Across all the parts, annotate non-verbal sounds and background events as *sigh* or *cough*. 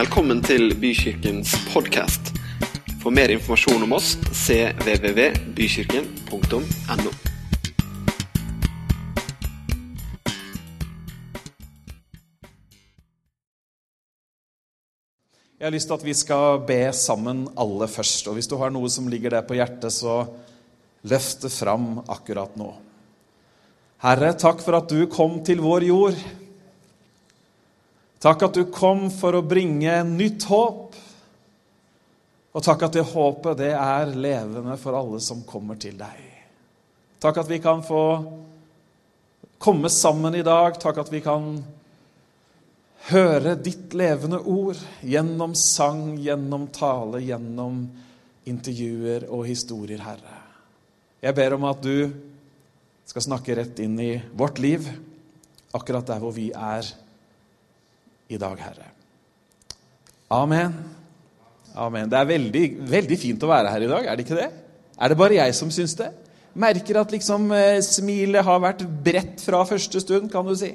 Velkommen til Bykirkens podkast. For mer informasjon om oss cvvvbykirken.no. Jeg har lyst til at vi skal be sammen alle først. Og hvis du har noe som ligger der på hjertet, så løft det fram akkurat nå. Herre, takk for at du kom til vår jord. Takk at du kom for å bringe nytt håp. Og takk at det håpet det er levende for alle som kommer til deg. Takk at vi kan få komme sammen i dag. Takk at vi kan høre ditt levende ord gjennom sang, gjennom tale, gjennom intervjuer og historier, Herre. Jeg ber om at du skal snakke rett inn i vårt liv, akkurat der hvor vi er i dag, Herre. Amen. Amen. Det er veldig, veldig fint å være her i dag, er det ikke det? Er det bare jeg som syns det? Merker at liksom eh, smilet har vært bredt fra første stund, kan du si.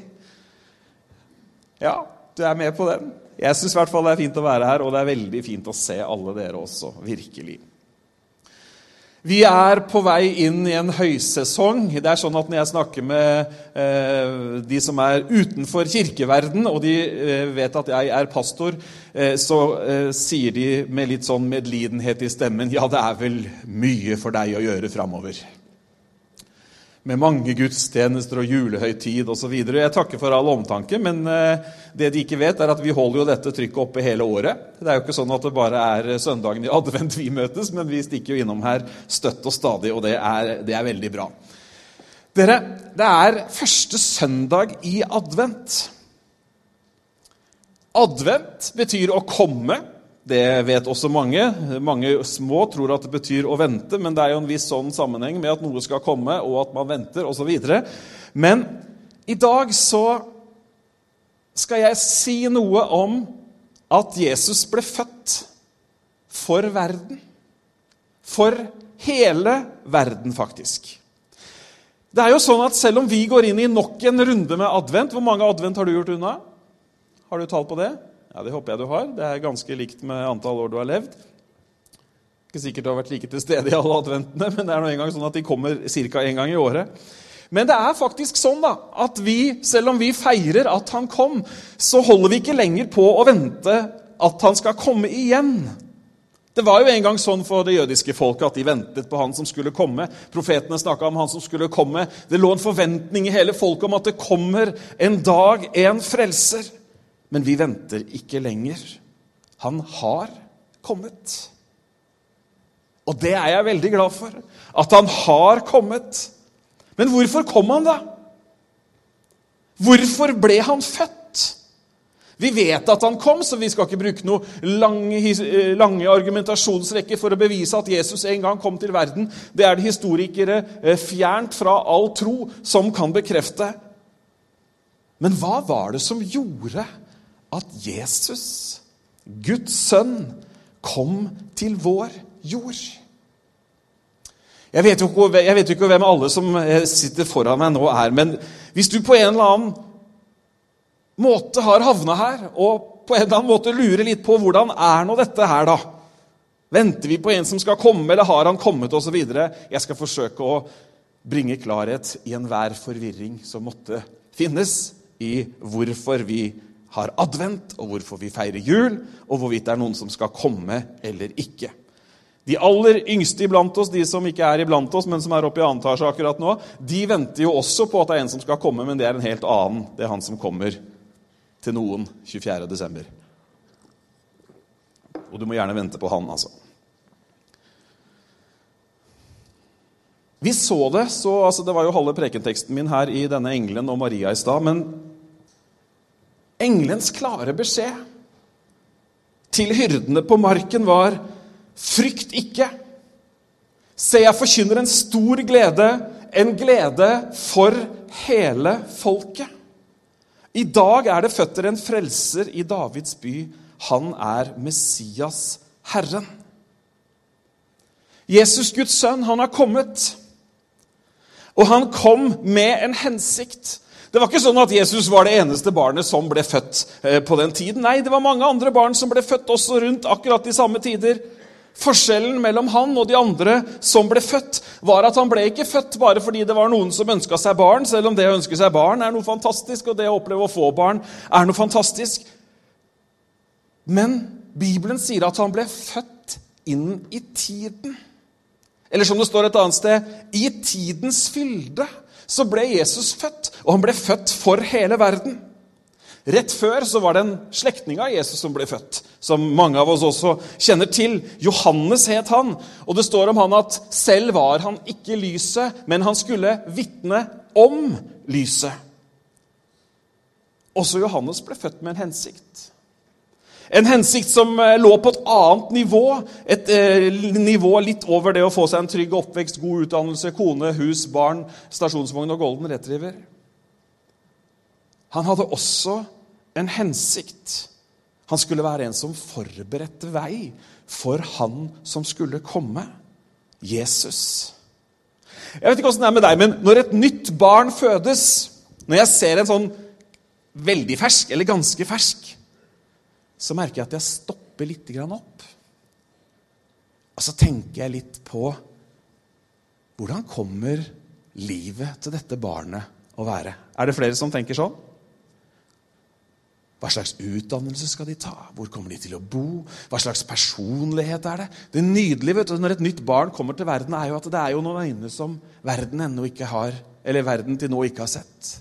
Ja, du er med på den. Jeg syns i hvert fall det er fint å være her, og det er veldig fint å se alle dere også. Virkelig. Vi er på vei inn i en høysesong. Det er sånn at Når jeg snakker med eh, de som er utenfor kirkeverden, og de eh, vet at jeg er pastor, eh, så eh, sier de med litt sånn medlidenhet i stemmen ja, det er vel mye for deg å gjøre framover med mange gudstjenester og julehøytid osv. Jeg takker for all omtanke, men eh, det de ikke vet, er at vi holder jo dette trykket oppe hele året. Det er jo ikke sånn at det bare er søndagen i advent vi møtes, men vi stikker jo innom her støtt og stadig, og det er, det er veldig bra. Dere, det er første søndag i advent. Advent betyr å komme. Det vet også mange. Mange små tror at det betyr å vente, men det er jo en viss sånn sammenheng med at noe skal komme, og at man venter, osv. Men i dag så skal jeg si noe om at Jesus ble født for verden. For hele verden, faktisk. Det er jo sånn at Selv om vi går inn i nok en runde med advent Hvor mange advent har du gjort unna? Har du tall på det? Ja, Det håper jeg du har. Det er ganske likt med antall år du har levd. Ikke sikkert du har vært like til stede i alle adventene, men det er nå engang sånn at de kommer ca. én gang i året. Men det er faktisk sånn da, at vi, selv om vi feirer at han kom, så holder vi ikke lenger på å vente at han skal komme igjen. Det var jo en gang sånn for det jødiske folket at de ventet på han som skulle komme. Profetene snakka om han som skulle komme. Det lå en forventning i hele folket om at det kommer en dag, en frelser. Men vi venter ikke lenger. Han har kommet. Og det er jeg veldig glad for. At han har kommet. Men hvorfor kom han, da? Hvorfor ble han født? Vi vet at han kom, så vi skal ikke bruke noe lange, lange argumentasjonsrekker for å bevise at Jesus en gang kom til verden. Det er det historikere eh, fjernt fra all tro som kan bekrefte. Men hva var det som gjorde at Jesus, Guds sønn, kom til vår jord. Jeg vet, jo ikke, jeg vet ikke hvem alle som eh, sitter foran meg nå, er, men hvis du på en eller annen måte har havna her, og på en eller annen måte lurer litt på hvordan er nå dette her, da? Venter vi på en som skal komme, eller har han kommet, osv.? Jeg skal forsøke å bringe klarhet i enhver forvirring som måtte finnes i hvorfor vi har advent, og hvorfor vi feirer jul, og hvorvidt det er noen som skal komme eller ikke. De aller yngste iblant oss, de som ikke er iblant oss, men som er oppe i annen etasje akkurat nå, de venter jo også på at det er en som skal komme, men det er en helt annen. Det er han som kommer til noen 24. desember. Og du må gjerne vente på han, altså. Vi så det, så altså, Det var jo halve prekenteksten min her i denne engelen og Maria i stad. Men Engelens klare beskjed til hyrdene på marken var Frykt ikke. Se, jeg forkynner en stor glede, en glede for hele folket. I dag er det født en frelser i Davids by. Han er Messias, Herren. Jesus, Guds sønn, han har kommet. Og han kom med en hensikt. Det var ikke sånn at Jesus var det eneste barnet som ble født eh, på den tiden. Nei, det var mange andre barn som ble født også rundt akkurat de samme tider. Forskjellen mellom han og de andre som ble født, var at han ble ikke født bare fordi det var noen som ønska seg barn, selv om det å ønske seg barn er noe fantastisk, og det å oppleve å få barn er noe fantastisk. Men Bibelen sier at han ble født inn i tiden. Eller som det står et annet sted i tidens fylde så ble Jesus født, og han ble født for hele verden. Rett før så var det en slektning av Jesus som ble født, som mange av oss også kjenner til. Johannes het han, og det står om han at selv var han ikke lyset, men han skulle vitne om lyset. Også Johannes ble født med en hensikt. En hensikt som eh, lå på et annet nivå. Et eh, nivå litt over det å få seg en trygg oppvekst, god utdannelse, kone, hus, barn, stasjonsvogn og golden retriever. Han hadde også en hensikt. Han skulle være en som forberedte vei for han som skulle komme Jesus. Jeg vet ikke åssen det er med deg, men når et nytt barn fødes Når jeg ser en sånn veldig fersk, eller ganske fersk så merker jeg at jeg stopper litt opp. Og så tenker jeg litt på hvordan kommer livet til dette barnet å være? Er det flere som tenker sånn? Hva slags utdannelse skal de ta? Hvor kommer de til å bo? Hva slags personlighet er det? Det nydelige vet du, når et nytt barn kommer til verden, er jo at det er jo noen øyne som verden ikke har, verden til nå ikke har sett.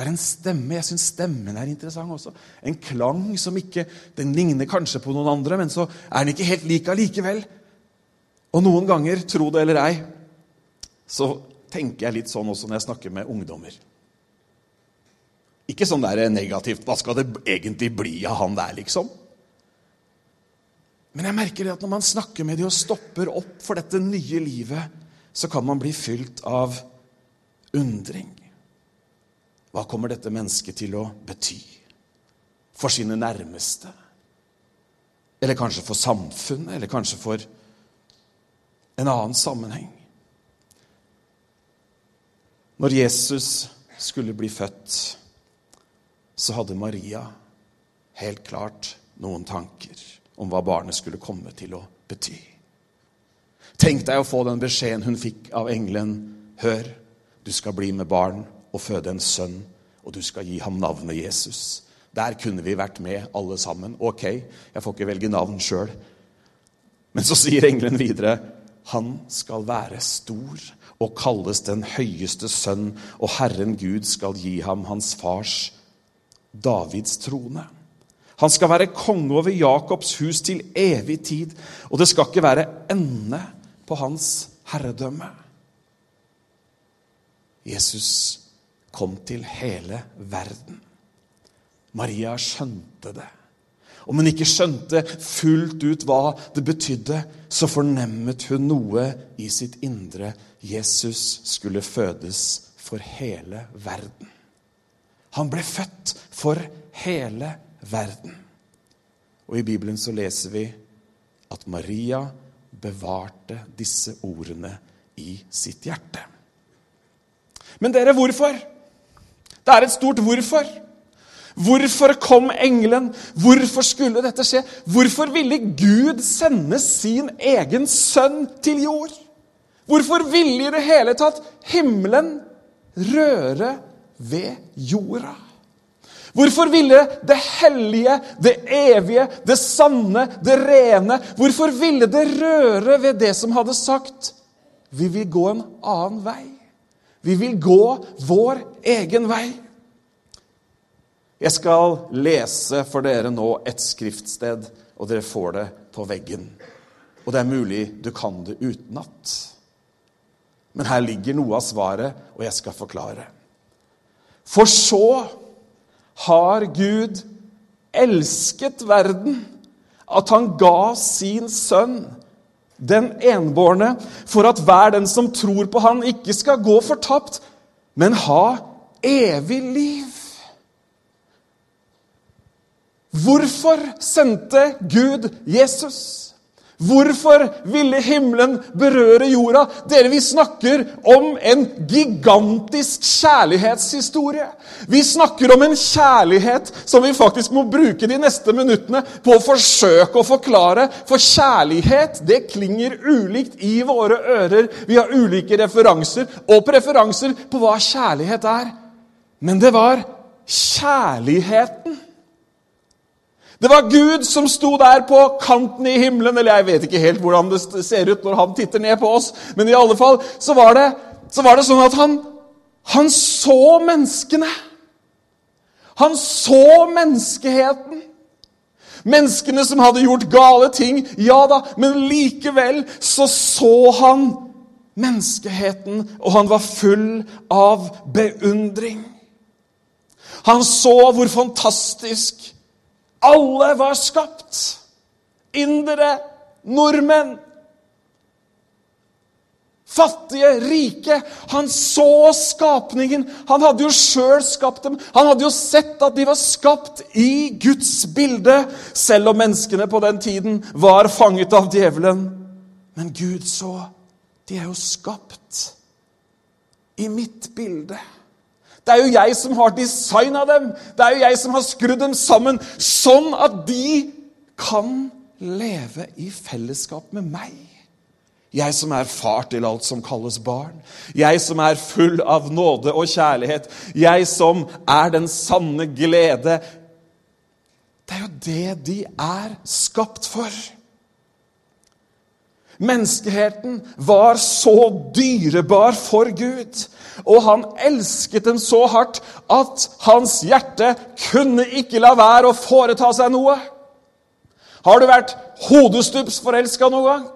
Det er en stemme. Jeg syns stemmen er interessant også. En klang som ikke Den ligner kanskje på noen andre, men så er den ikke helt lik allikevel. Og noen ganger, tro det eller ei, så tenker jeg litt sånn også når jeg snakker med ungdommer. Ikke sånn der negativt 'Hva skal det egentlig bli av han der', liksom? Men jeg merker det at når man snakker med dem og stopper opp for dette nye livet, så kan man bli fylt av undring. Hva kommer dette mennesket til å bety for sine nærmeste? Eller kanskje for samfunnet, eller kanskje for en annen sammenheng? Når Jesus skulle bli født, så hadde Maria helt klart noen tanker om hva barnet skulle komme til å bety. Tenk deg å få den beskjeden hun fikk av engelen. Hør, du skal bli med barn og føde en sønn, og du skal gi ham navnet Jesus. Der kunne vi vært med, alle sammen. Ok, jeg får ikke velge navn sjøl. Men så sier engelen videre, han skal være stor og kalles den høyeste sønn, og Herren Gud skal gi ham hans fars Davids trone. Han skal være konge over Jakobs hus til evig tid, og det skal ikke være ende på hans herredømme. Jesus kom til hele verden. Maria skjønte det. Om hun ikke skjønte fullt ut hva det betydde, så fornemmet hun noe i sitt indre. Jesus skulle fødes for hele verden. Han ble født for hele verden. Og i Bibelen så leser vi at Maria bevarte disse ordene i sitt hjerte. Men dere, hvorfor? Det er et stort hvorfor. Hvorfor kom engelen? Hvorfor skulle dette skje? Hvorfor ville Gud sende sin egen sønn til jord? Hvorfor ville i det hele tatt himmelen røre ved jorda? Hvorfor ville det hellige, det evige, det sanne, det rene Hvorfor ville det røre ved det som hadde sagt vi vil gå en annen vei? Vi vil gå vår egen vei. Jeg skal lese for dere nå et skriftsted, og dere får det på veggen. Og det er mulig du kan det utenat. Men her ligger noe av svaret, og jeg skal forklare. For så har Gud elsket verden at han ga sin sønn den enbårne, for at hver den som tror på Han, ikke skal gå fortapt, men ha evig liv. Hvorfor sendte Gud Jesus? Hvorfor ville himmelen berøre jorda? Dere, vi snakker om en gigantisk kjærlighetshistorie. Vi snakker om en kjærlighet som vi faktisk må bruke de neste minuttene på å forsøke å forklare. For kjærlighet, det klinger ulikt i våre ører. Vi har ulike referanser og preferanser på hva kjærlighet er. Men det var kjærligheten det var Gud som sto der på kanten i himmelen. Eller jeg vet ikke helt hvordan det ser ut når han titter ned på oss, men i alle fall så var det, så var det sånn at han, han så menneskene. Han så menneskeheten. Menneskene som hadde gjort gale ting, ja da, men likevel så så han menneskeheten, og han var full av beundring. Han så hvor fantastisk alle var skapt. Indere, nordmenn. Fattige, rike. Han så skapningen. Han hadde jo sjøl skapt dem. Han hadde jo sett at de var skapt i Guds bilde, selv om menneskene på den tiden var fanget av djevelen. Men Gud så de er jo skapt i mitt bilde. Det er jo jeg som har designa dem. Det er jo jeg som har skrudd dem sammen, sånn at de kan leve i fellesskap med meg. Jeg som er far til alt som kalles barn. Jeg som er full av nåde og kjærlighet. Jeg som er den sanne glede. Det er jo det de er skapt for. Menneskeheten var så dyrebar for Gud, og han elsket dem så hardt at hans hjerte kunne ikke la være å foreta seg noe. Har du vært hodestups forelska noen gang?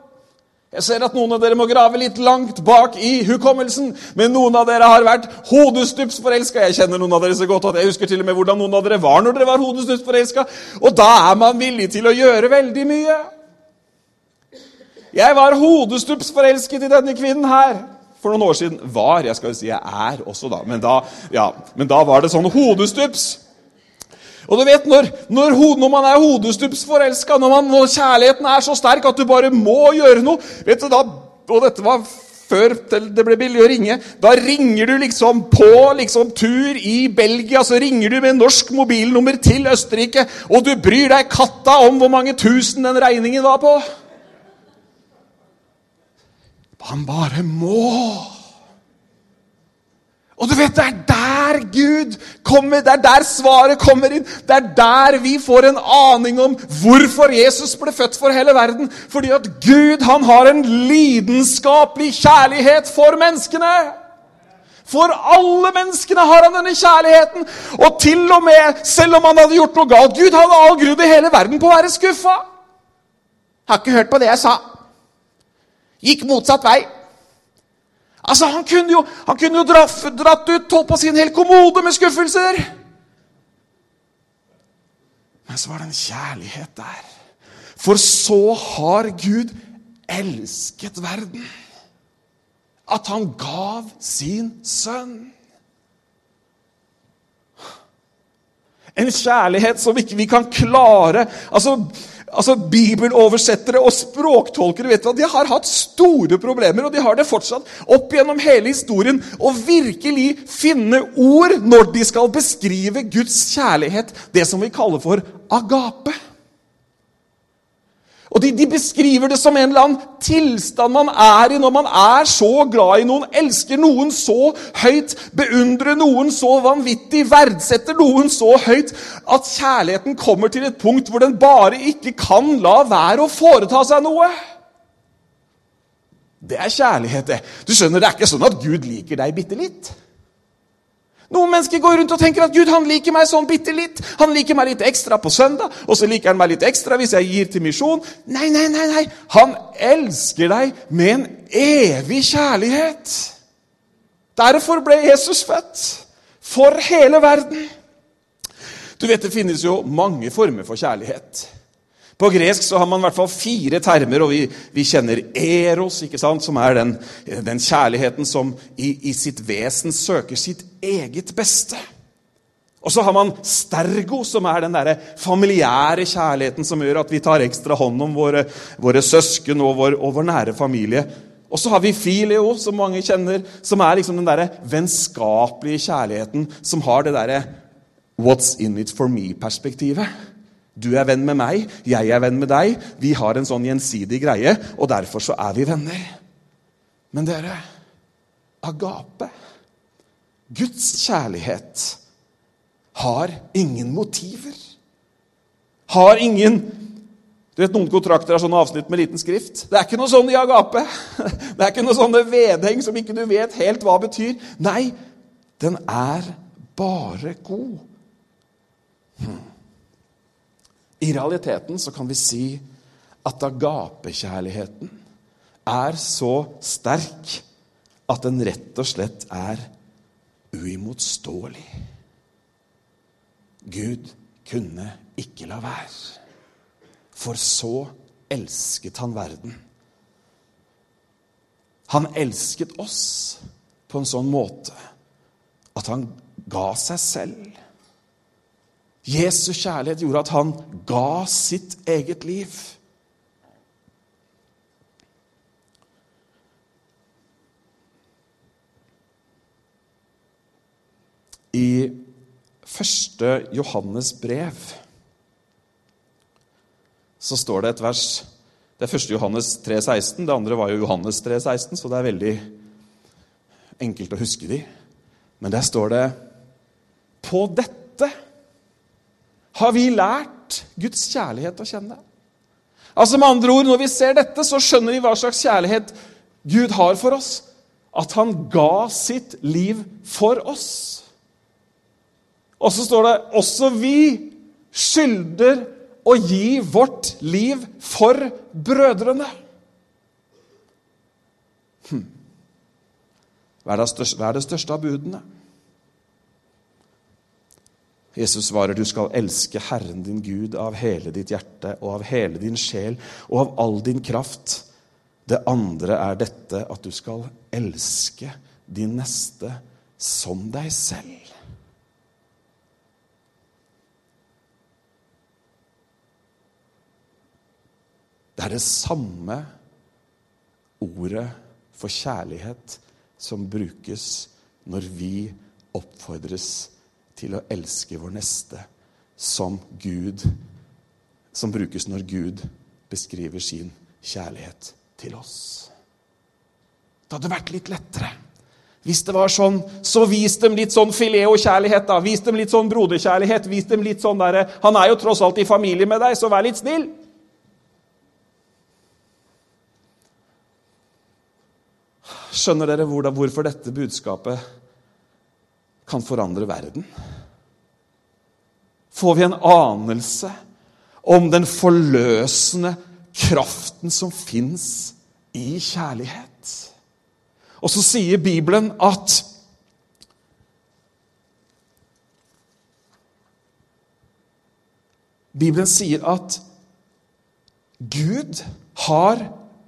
Jeg ser at noen av dere må grave litt langt bak i hukommelsen, men noen av dere har vært hodestups forelska. Jeg kjenner noen av dere så godt at jeg husker til og med hvordan noen av dere var når dere var hodestups forelska. Og da er man villig til å gjøre veldig mye. Jeg var hodestups forelsket i denne kvinnen her. For noen år siden var. Jeg skal jo si jeg er også, da. Men da, ja, men da var det sånn hodestups. Og du vet, Når, når, når man er hodestups forelska, når, når, kjærligheten er så sterk at du bare må gjøre noe vet du, da, Og dette var før det ble billig å ringe. Da ringer du liksom på liksom, tur i Belgia, så ringer du med norsk mobilnummer til Østerrike, og du bryr deg katta om hvor mange tusen den regningen var på. Han bare må. Og du vet, Det er der Gud kommer, det er der svaret kommer inn. Det er der vi får en aning om hvorfor Jesus ble født for hele verden. Fordi at Gud han har en lidenskapelig kjærlighet for menneskene. For alle menneskene har han denne kjærligheten. Og til og med, selv om han hadde gjort noe galt Gud hadde all grunn i hele verden på å være skuffa. Har ikke hørt på det jeg sa. Gikk motsatt vei. Altså, Han kunne jo, han kunne jo dratt, dratt ut holdt på sin hel kommode med skuffelser. Men så var det en kjærlighet der. For så har Gud elsket verden at han gav sin sønn. En kjærlighet som ikke vi kan klare altså, altså Bibeloversettere og språktolkere vet du hva, de har hatt store problemer, og de har det fortsatt opp gjennom hele historien, å virkelig finne ord når de skal beskrive Guds kjærlighet, det som vi kaller for agape. Og de, de, beskriver det som en eller annen tilstand man er i når man er så glad i noen, elsker noen så høyt, beundrer noen så vanvittig, verdsetter noen så høyt at kjærligheten kommer til et punkt hvor den bare ikke kan la være å foreta seg noe. Det er kjærlighet, det. Du skjønner, Det er ikke sånn at Gud liker deg bitte litt. Noen mennesker går rundt og tenker at Gud han liker meg sånn bitte litt. Han liker meg litt ekstra på søndag, og så liker han meg litt ekstra hvis jeg gir til misjon. Nei, nei, nei, nei. Han elsker deg med en evig kjærlighet. Derfor ble Jesus født. For hele verden. Du vet, Det finnes jo mange former for kjærlighet. På gresk så har man i hvert fall fire termer, og vi, vi kjenner eros, ikke sant, som er den, den kjærligheten som i, i, sitt vesen søker sitt eget beste. Og så har man stergo, som er den der familiære kjærligheten som gjør at vi tar ekstra hånd om våre, våre søsken og vår, og vår, nære familie. Og så har vi filio, som mange kjenner, som er liksom den der vennskapelige kjærligheten som har det derre what's in it for me-perspektivet. Du er venn med meg, jeg er venn med deg. Vi har en sånn gjensidig greie, og derfor så er vi venner. Men dere, agape, Guds kjærlighet har ingen motiver. Har ingen du vet, Noen kontrakter har sånne avsnitt med liten skrift. Det er ikke noe sånn i agape. *laughs* Det er ikke noe sånne vedheng som ikke du vet helt hva betyr. Nei, den er bare god. Hm. I realiteten så kan vi si at agapekjærligheten er så sterk at den rett og slett er uimotståelig. Gud kunne ikke la være. For så elsket han verden. Han elsket oss på en sånn måte at han ga seg selv. Jesu kjærlighet gjorde at han ga sitt eget liv. I første Johannes brev så står det et vers Det er første Johannes 3,16. Det andre var jo Johannes 3,16, så det er veldig enkelt å huske de. Men der står det På dette har vi lært Guds kjærlighet å kjenne. Altså med andre ord, Når vi ser dette, så skjønner vi hva slags kjærlighet Gud har for oss. At han ga sitt liv for oss. Og så står det også vi skylder å gi vårt liv for brødrene. Hm. Hva er, det største av budene? Jesus svarer, du skal elske Herren din Gud av hele ditt hjerte og av hele din sjel og av all din kraft. Det andre er dette, at du skal elske din neste som deg selv. Det er det samme ordet for kjærlighet som brukes når vi oppfordres til å elske vår neste som Gud Som brukes når Gud beskriver sin kjærlighet til oss. Det hadde vært litt lettere hvis det var sånn, så vis dem litt sånn filet og kjærlighet, da, Vis dem litt sånn broderkjærlighet. vis dem litt sånn der, Han er jo tross alt i familie med deg, så vær litt snill. Skjønner dere hvorfor dette budskapet kan forandre verden? Får vi en anelse om den forløsende kraften som fins i kjærlighet? Og så sier Bibelen at Bibelen sier at Gud har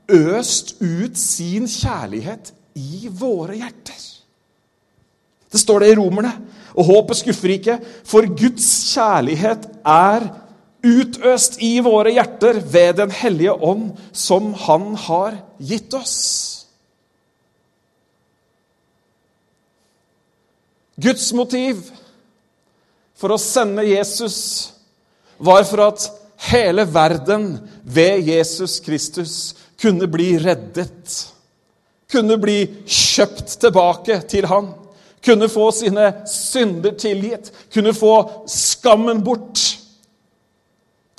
øst ut sin kjærlighet i våre hjerter. Det står det i Romerne. Og håpet skuffer ikke, for Guds kjærlighet er utøst i våre hjerter ved Den hellige ånd, som Han har gitt oss. Guds motiv for å sende Jesus var for at hele verden ved Jesus Kristus kunne bli reddet kunne bli kjøpt tilbake til han. Kunne få sine synder tilgitt, kunne få skammen bort.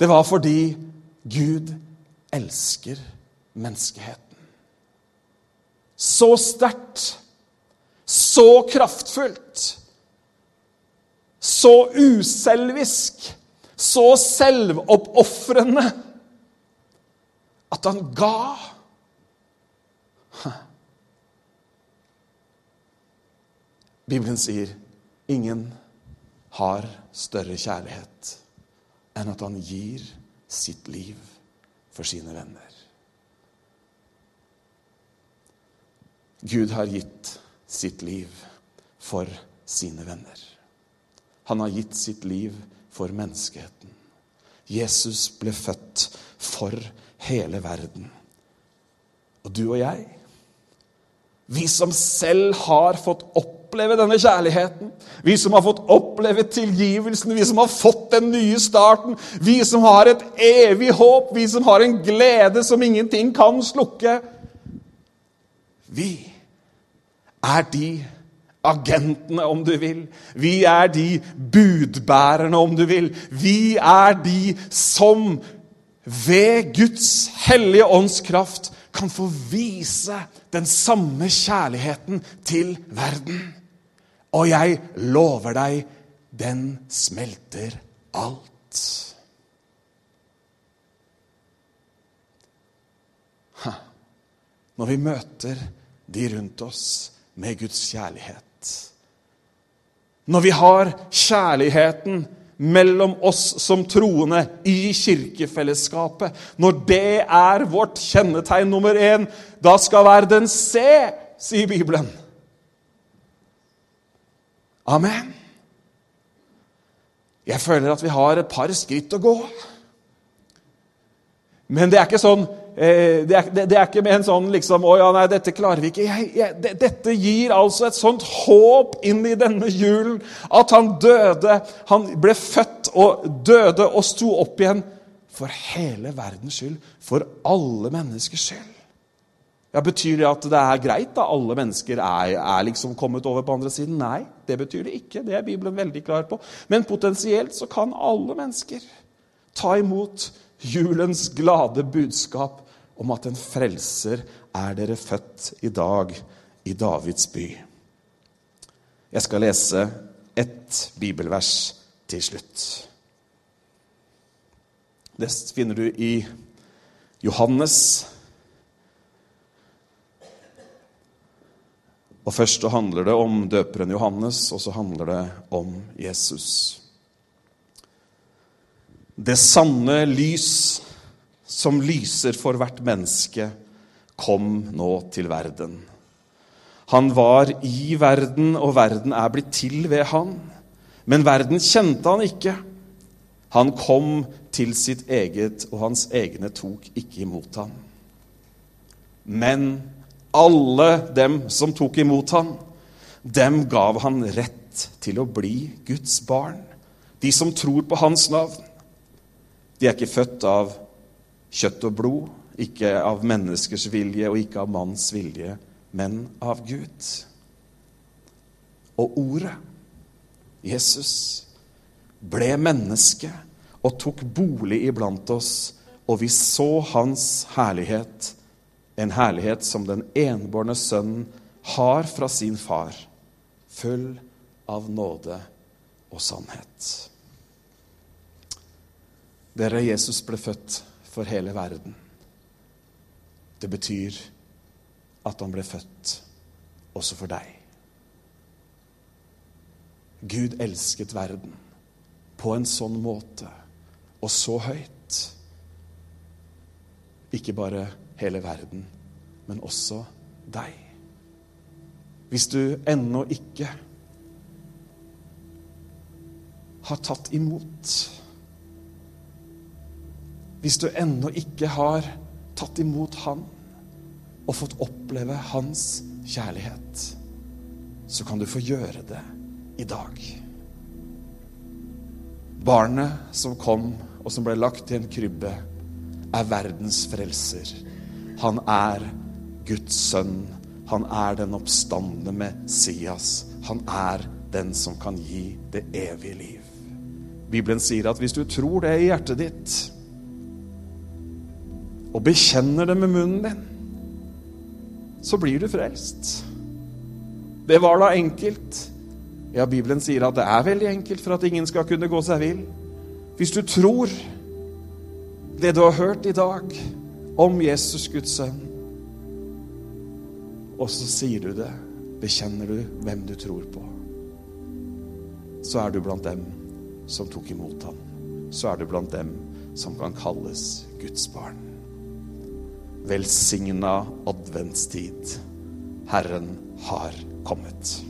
Det var fordi Gud elsker menneskeheten. Så sterkt, så kraftfullt, så uselvisk, så selvoppofrende at han ga. Bibelen sier ingen har større kjærlighet enn at han gir sitt liv for sine venner. Gud har gitt sitt liv for sine venner. Han har gitt sitt liv for menneskeheten. Jesus ble født for hele verden. Og du og jeg, vi som selv har fått oppleve denne kjærligheten, vi som har fått oppleve tilgivelsen, vi som har fått den nye starten, vi som har et evig håp, vi som har en glede som ingenting kan slukke Vi er de agentene, om du vil. Vi er de budbærerne, om du vil. Vi er de som ved Guds hellige åndskraft kan få vise den samme kjærligheten til verden. Og jeg lover deg, den smelter alt. Når vi møter de rundt oss med Guds kjærlighet. Når vi har kjærligheten mellom oss som troende i kirkefellesskapet, når det er vårt kjennetegn nummer én, da skal verden se, sier Bibelen. Amen. Jeg føler at vi har et par skritt å gå. Men det er ikke sånn Eh, det er, det, er, ikke med en sånn liksom, 'Å ja, nei, dette klarer vi ikke'. Jeg, jeg, dette gir altså et sånt håp inn i denne julen. At han døde. Han ble født og døde og sto opp igjen. For hele verdens skyld. For alle menneskers skyld. Ja, Betyr det at det er greit da alle mennesker er, er liksom kommet over på andre siden? Nei, det betyr det ikke. Det er Bibelen veldig klar på. Men potensielt så kan alle mennesker ta imot julens glade budskap om at en frelser er dere født i dag i Davids by. Jeg skal lese ett bibelvers til slutt. Det finner du i Johannes. Og Først så handler det om døperen Johannes, og så handler det om Jesus. Det sanne lys som lyser for hvert menneske, kom nå til verden. Han var i verden, og verden er blitt til ved han. Men verden kjente han ikke. Han kom til sitt eget, og hans egne tok ikke imot ham. Men alle dem som tok imot ham, dem gav han rett til å bli Guds barn. De som tror på hans navn. De er ikke født av kjøtt og blod, ikke av menneskers vilje og ikke av manns vilje, men av Gud. Og ordet, Jesus, ble menneske og tok bolig iblant oss, og vi så hans herlighet, en herlighet som den enbårne sønnen har fra sin far, full av nåde og sannhet. Dere, Jesus ble født for hele verden. Det betyr at han ble født også for deg. Gud elsket verden på en sånn måte og så høyt. Ikke bare hele verden, men også deg. Hvis du ennå ikke har tatt imot hvis du ennå ikke har tatt imot Han og fått oppleve Hans kjærlighet, så kan du få gjøre det i dag. Barnet som kom, og som ble lagt i en krybbe, er verdens frelser. Han er Guds sønn. Han er den oppstandende Messias. Han er den som kan gi det evige liv. Bibelen sier at hvis du tror det i hjertet ditt, og bekjenner det med munnen din, så blir du frelst. Det var da enkelt. Ja, Bibelen sier at det er veldig enkelt for at ingen skal kunne gå seg vill. Hvis du tror det du har hørt i dag om Jesus, Guds sønn, og så sier du det, bekjenner du hvem du tror på, så er du blant dem som tok imot ham. Så er du blant dem som kan kalles Guds barn velsigna adventstid. Herren har kommet.